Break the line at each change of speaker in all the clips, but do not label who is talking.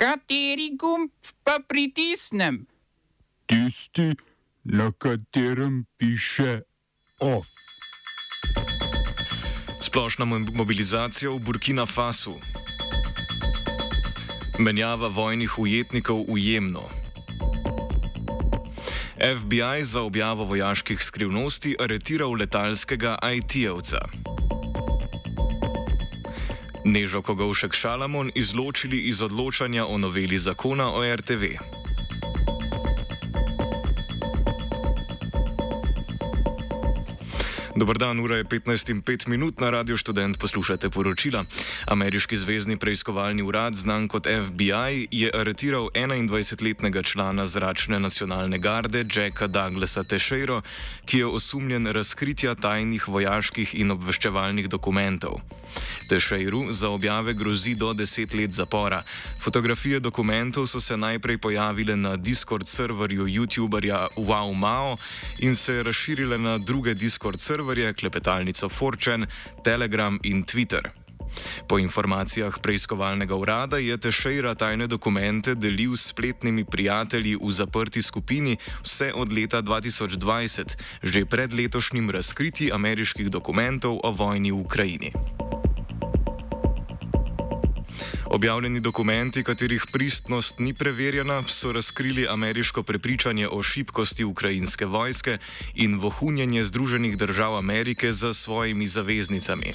Kateri gumb pa pritisnem?
Tisti, na katerem piše OF.
Splošna mobilizacija v Burkina Fasu. Menjava vojnih ujetnikov v Jemnu. FBI za objavo vojaških skrivnosti aretiral letalskega IT-evca. Nežo Kogovšek Šalamon izločili iz odločanja o noveli zakona o RTV. Dobr dan, ura je 15.05 minut na Radio Student. Poslušate poročila. Ameriški zvezdni preiskovalni urad, znan kot FBI, je aretiral 21-letnega člana zračne nacionalne garde Jacka Douglasa Teixeira, ki je osumljen razkritja tajnih vojaških in obveščevalnih dokumentov. Teixeiru za objave grozi do 10 let zapora. Fotografije dokumentov so se najprej pojavile na Discord serverju YouTuberja WowMao in se razširile na druge Discord serverje serverje, klepetalnico Fortune, Telegram in Twitter. Po informacijah preiskovalnega urada je Tešejra tajne dokumente delil s spletnimi prijatelji v zaprti skupini vse od leta 2020, že pred letošnjim razkritjem ameriških dokumentov o vojni v Ukrajini. Objavljeni dokumenti, katerih pristnost ni preverjena, so razkrili ameriško prepričanje o šibkosti ukrajinske vojske in vohunjenje Združenih držav Amerike za svojimi zaveznicami.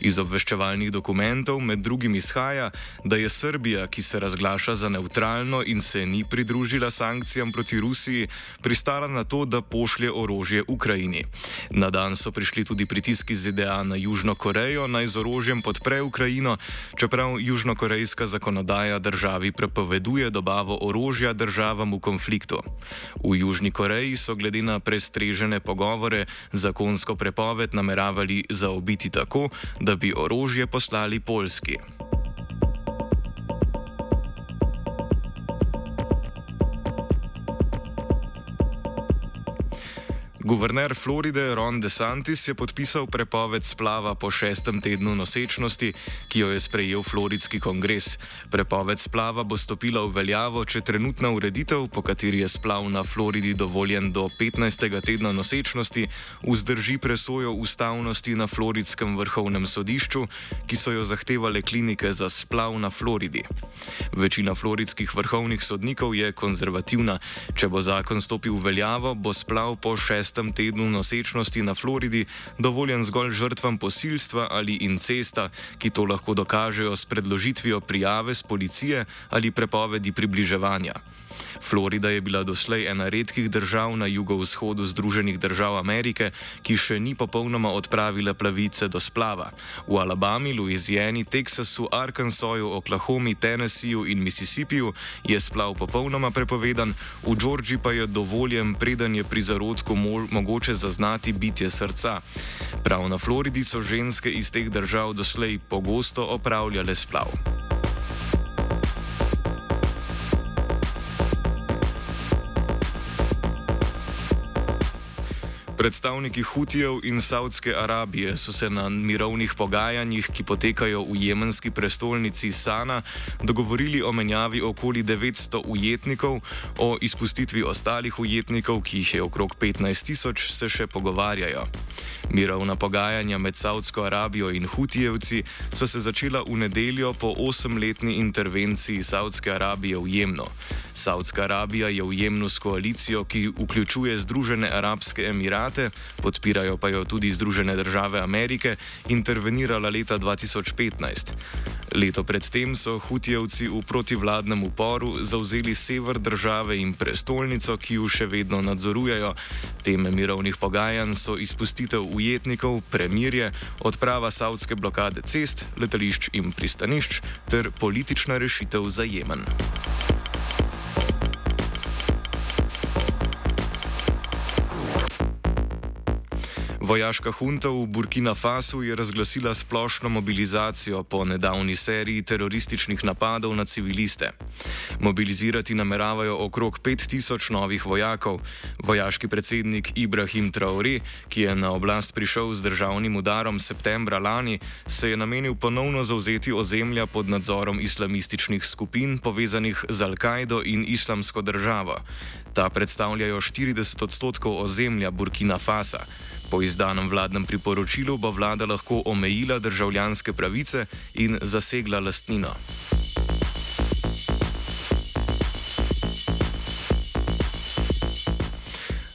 Iz obveščevalnih dokumentov med drugim izhaja, da je Srbija, ki se razglaša za neutralno in se ni pridružila sankcijam proti Rusiji, pristala na to, da pošlje orožje Ukrajini. Na dan so prišli tudi pritiski ZDA na Južno Korejo, naj z orožjem podpre Ukrajino, čeprav Južno Korejo korejska zakonodaja državi prepoveduje dobavo orožja državam v konfliktu. V Južni Koreji so glede na prestrežene pogovore zakonsko prepoved nameravali zaobiti tako, da bi orožje poslali Poljski. Guverner Floride Ron DeSantis je podpisal prepoved splava po šestem tednu nosečnosti, ki jo je sprejel Floridski kongres. Prepoved splava bo stopila v veljavo, če trenutna ureditev, po kateri je splav na Floridi dovoljen do 15. tedna nosečnosti, vzdrži presojo ustavnosti na Floridskem vrhovnem sodišču, ki so jo zahtevale klinike za splav na Floridi. Večina floridskih vrhovnih sodnikov je konzervativna. Če bo zakon stopil v veljavo, bo splav po šestem šestem tednu nosečnosti na Floridi dovoljen zgolj žrtvam posilstva ali incesta, ki to lahko dokažejo s predložitvijo prijave z policije ali prepovedi približevanja. Florida je bila doslej ena redkih držav na jugovzhodu Združenih držav Amerike, ki še ni popolnoma odpravila plavice do splava. V Alabami, Louisiani, Teksasu, Arkansasu, Oklahomi, Tennesseeju in Mississippiju je splav popolnoma prepovedan, v Georgiji pa je dovoljen, preden je pri zarodku mo mogoče zaznati bitje srca. Prav na Floridi so ženske iz teh držav doslej pogosto opravljale splav. Predstavniki Hutijev in Saudske Arabije so se na mirovnih pogajanjih, ki potekajo v jemenski prestolnici Sana, dogovorili o menjavi okoli 900 ujetnikov, o izpustitvi ostalih ujetnikov, ki jih je okrog 15 tisoč, se še pogovarjajo. Mirovna pogajanja med Saudsko Arabijo in Hutijevci so se začela v nedeljo po osemletni intervenciji Saudske Arabije v Jemnu. Saudska Arabija je v Jemnu s koalicijo, ki vključuje Združene arabske emirate, podpirajo pa jo tudi Združene države Amerike, intervenirala leta 2015. Leto predtem so Hutijevci v protivladnem uporu zauzeli sever države in prestolnico, ki jo še vedno nadzorujejo. Teme mirovnih pogajanj so izpustitev ujetnikov, premirje, odprava savdske blokade cest, letališč in pristanišč ter politična rešitev za Jemen. Vojaška hunta v Burkina Fasu je razglasila splošno mobilizacijo po nedavni seriji terorističnih napadov na civiliste. Mobilizirati nameravajo okrog 5000 novih vojakov. Vojaški predsednik Ibrahim Traore, ki je na oblast prišel z državnim udarom septembra lani, se je namenil ponovno zauzeti ozemlja pod nadzorom islamističnih skupin povezanih z Al-Kaido in islamsko državo. Ta predstavljajo 40 odstotkov ozemlja Burkina Fasa. Po izdanem vladnem priporočilu bo vlada lahko omejila državljanske pravice in zasegla lastnino.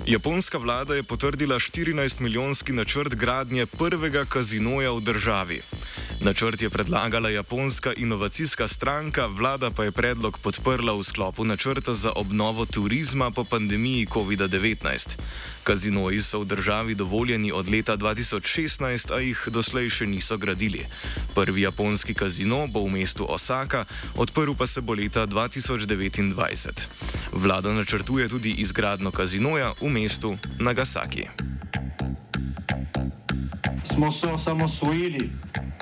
Japonska vlada je potrdila 14-milijonski načrt gradnje prvega kazinoja v državi. Načrt je predlagala japonska inovacijska stranka, vlada pa je predlog podprla v sklopu načrta za obnovo turizma po pandemiji COVID-19. Kazinoji so v državi dovoljeni od leta 2016, a jih doslej še niso gradili. Prvi japonski kazino bo v mestu Osaka, odprl pa se bo leta 2029. Vlada načrtuje tudi izgradno kazinoja v mestu Nagasaki.
Smo se osamosvojili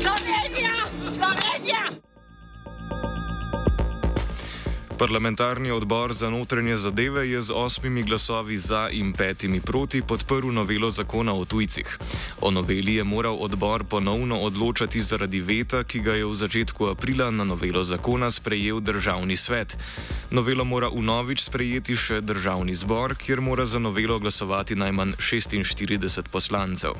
Slovenija, Slovenija.
Parlamentarni odbor za notranje zadeve je z osmimi glasovi za in petimi proti podprl novelo zakona o tujcih. O noveli je moral odbor ponovno odločati zaradi veta, ki ga je v začetku aprila na novelo zakona sprejel državni svet. Novelo mora v novič sprejeti še državni zbor, kjer mora za novelo glasovati najmanj 46 poslancev.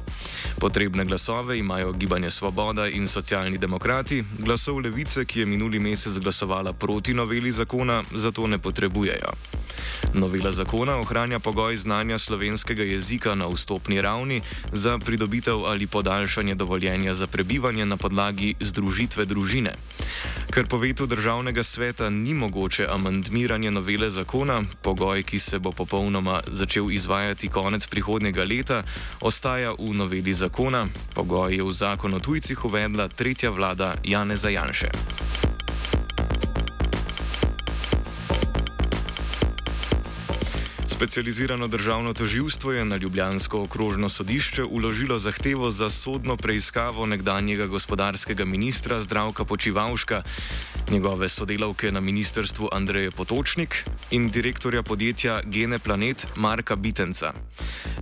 Potrebne glasove imajo Gibanje Svoboda in socialni demokrati, glasov levice, ki je minuli mesec glasovala proti noveli zakona zakona zato ne potrebujejo. Novela zakona ohranja pogoj znanja slovenskega jezika na vstopni ravni za pridobitev ali podaljšanje dovoljenja za prebivanje na podlagi združitve družine. Ker po vetu državnega sveta ni mogoče amandmiranje novele zakona, pogoj, ki se bo popolnoma začel izvajati konec prihodnjega leta, ostaja v noveli zakona. Pogoj je v zakon o tujcih uvedla tretja vlada Janeza Janše. Specializirano državno toživstvo je na Ljubljansko okrožno sodišče uložilo zahtevo za sodno preiskavo nekdanjega gospodarskega ministra Zdravka Počivalška, njegove sodelavke na ministrstvu Andreje Potočnik in direktorja podjetja Gene Planet Marka Bitenca.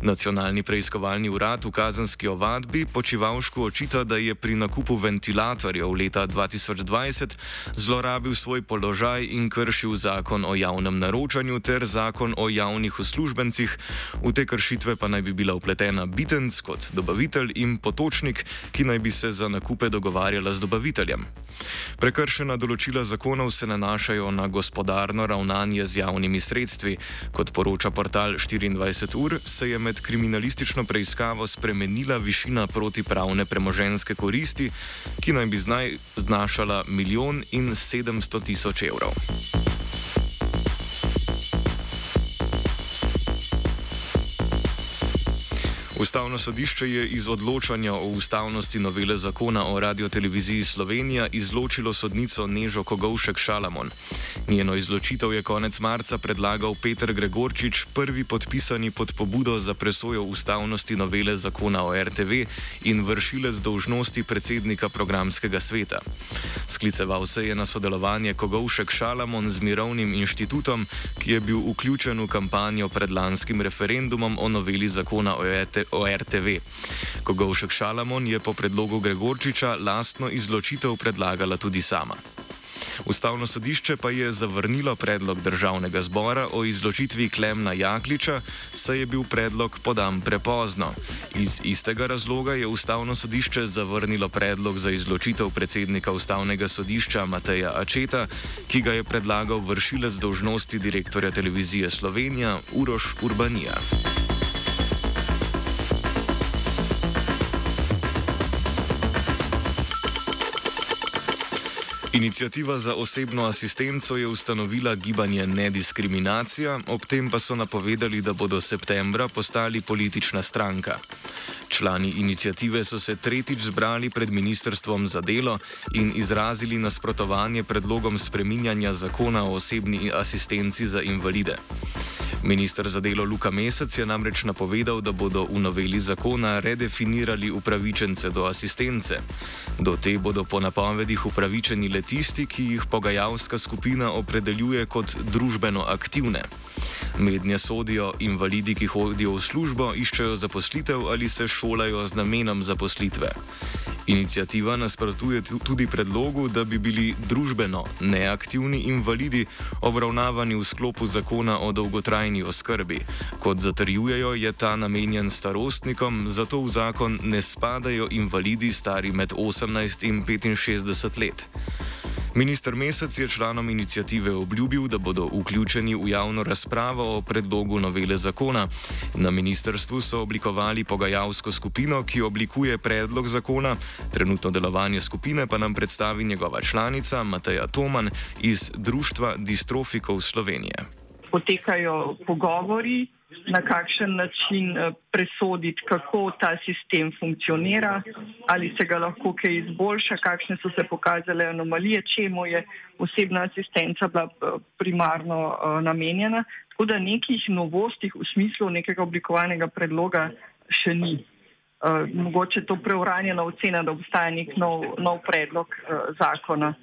Nacionalni preiskovalni urad v kazanski ovadbi Počivalšku očita, da je pri nakupu ventilatorjev leta 2020 zlorabil svoj položaj in kršil zakon o javnem naročanju ter zakon o javnih uslužbencih, v te kršitve pa naj bi bila upletena Bitenc kot dobavitelj in potočnik, ki naj bi se za nakupe dogovarjala z dobaviteljem. Prekršena določila zakonov se nanašajo na gospodarno ravnanje z javnimi sredstvi. Kot poroča portal 24 ur, se je med kriminalistično preiskavo spremenila višina protipravne premoženske koristi, ki naj bi znaj znašala milijon in sedemsto tisoč evrov. Ustavno sodišče je iz odločanja o ustavnosti novele zakona o radioteleviziji Slovenija izločilo sodnico Nežo Kogovšek Šalamon. Njeno izločitev je konec marca predlagal Petr Gregorčič, prvi podpisani pod pobudo za presojo ustavnosti novele zakona o RTV in vršilec dolžnosti predsednika programskega sveta. Skliceval se je na sodelovanje Kogovšek Šalamon z Mirovnim inštitutom, ki je bil vključen v kampanjo pred lanskim referendumom o noveli zakona o RTV o RTV. Kogovšek Šalamon je po predlogu Gregorčiča lastno izločitev predlagala tudi sama. Ustavno sodišče pa je zavrnilo predlog državnega zbora o izločitvi Klemna Jakliča, saj je bil predlog podan prepozno. Iz istega razloga je Ustavno sodišče zavrnilo predlog za izločitev predsednika Ustavnega sodišča Mateja Ačeta, ki ga je predlagal vršilec dožnosti direktorja televizije Slovenija Uroš Urbanija. Inicijativa za osebno asistenco je ustanovila gibanje Nediskriminacija, ob tem pa so napovedali, da bodo septembra postali politična stranka. Člani inicijative so se tretjič zbrali pred Ministrstvom za delo in izrazili nasprotovanje predlogom spreminjanja zakona o osebni asistenci za invalide. Ministr za delo Luka Mesec je namreč napovedal, da bodo v noveli zakona redefinirali upravičence do asistence. Do te bodo po napovedih upravičeni le tisti, ki jih pogajalska skupina opredeljuje kot družbeno aktivne. Mednje sodijo invalidi, ki hodijo v službo, iščejo zaposlitev ali se šolajo z namenom zaposlitve. Inicijativa nasprotuje tudi predlogu, da bi bili družbeno neaktivni invalidi obravnavani v sklopu zakona o dolgotrajni oskrbi. Kot zatrjujejo, je ta namenjen starostnikom, zato v zakon ne spadajo invalidi stari med 18 in 65 let. Ministr Mesec je članom inicijative obljubil, da bodo vključeni v javno razpravo o predlogu novele zakona. Na ministrstvu so oblikovali pogajalsko skupino, ki oblikuje predlog zakona, trenutno delovanje skupine pa nam predstavi njegova članica Mateja Toman iz Društva distrofikov Slovenije.
Potekajo pogovori na kakšen način eh, presoditi, kako ta sistem funkcionira, ali se ga lahko kaj izboljša, kakšne so se pokazale anomalije, čemu je osebna asistenca bila eh, primarno uh, namenjena. Tako da nekih novosti v smislu nekega oblikovanega predloga še ni. Mogoče to preuranjena ocena, da obstaja nek nov, nov predlog zakona.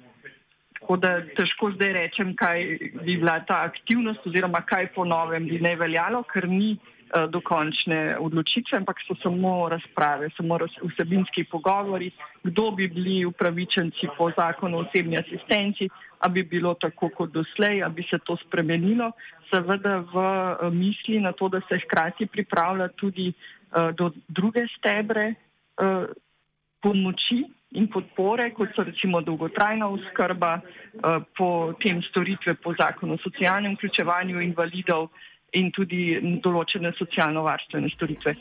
Tako da težko zdaj rečem, kaj bi bila ta aktivnost oziroma kaj po novem bi ne veljalo, ker ni uh, dokončne odločitve, ampak so samo razprave, samo raz, vsebinski pogovori, kdo bi bili upravičenci po zakonu o osebni asistenci, a bi bilo tako kot doslej, a bi se to spremenilo. Seveda v uh, misli na to, da se hkrati pripravlja tudi uh, do druge stebre pomoči in podpore, kot so recimo dolgotrajna oskrba, eh, potem storitve po zakonu o socialnem vključevanju invalidov in tudi določene socialno-varstvene storitve.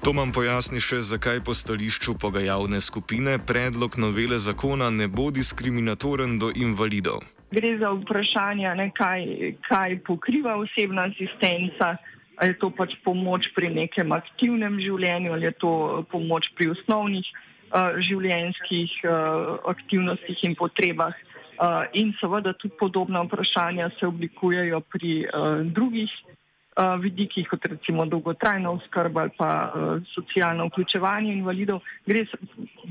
To nam pojasni še, zakaj po stališču pogajalne skupine predlog novele zakona ne bo diskriminatoren do invalidov.
Gre za vprašanje, ne, kaj, kaj pokriva osebna asistenca ali je to pač pomoč pri nekem aktivnem življenju, ali je to pomoč pri osnovnih uh, življenjskih uh, aktivnostih in potrebah. Uh, in seveda tudi podobna vprašanja se oblikujejo pri uh, drugih uh, vidikih, kot recimo dolgotrajna oskrba ali pa uh, socialno vključevanje invalidov. Gre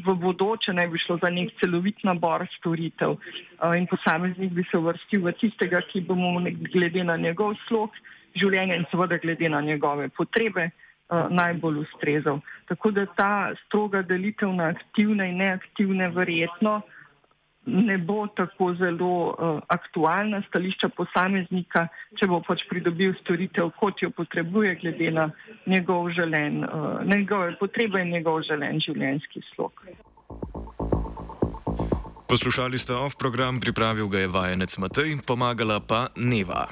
v bodoče, ne bi šlo za nek celovit nabor storitev uh, in posameznik bi se vrstil v tistega, ki bomo glede na njegov slog življenja in seveda glede na njegove potrebe uh, najbolj ustrezal. Tako da ta stroga delitev na aktivne in neaktivne verjetno ne bo tako zelo uh, aktualna stališča posameznika, če bo pač pridobil storitev, kot jo potrebuje, glede na njegov želen, uh, njegove potrebe in njegov želen življenjski slog.
Poslušali ste off program, pripravil ga je vajenec Matej, pomagala pa Neva.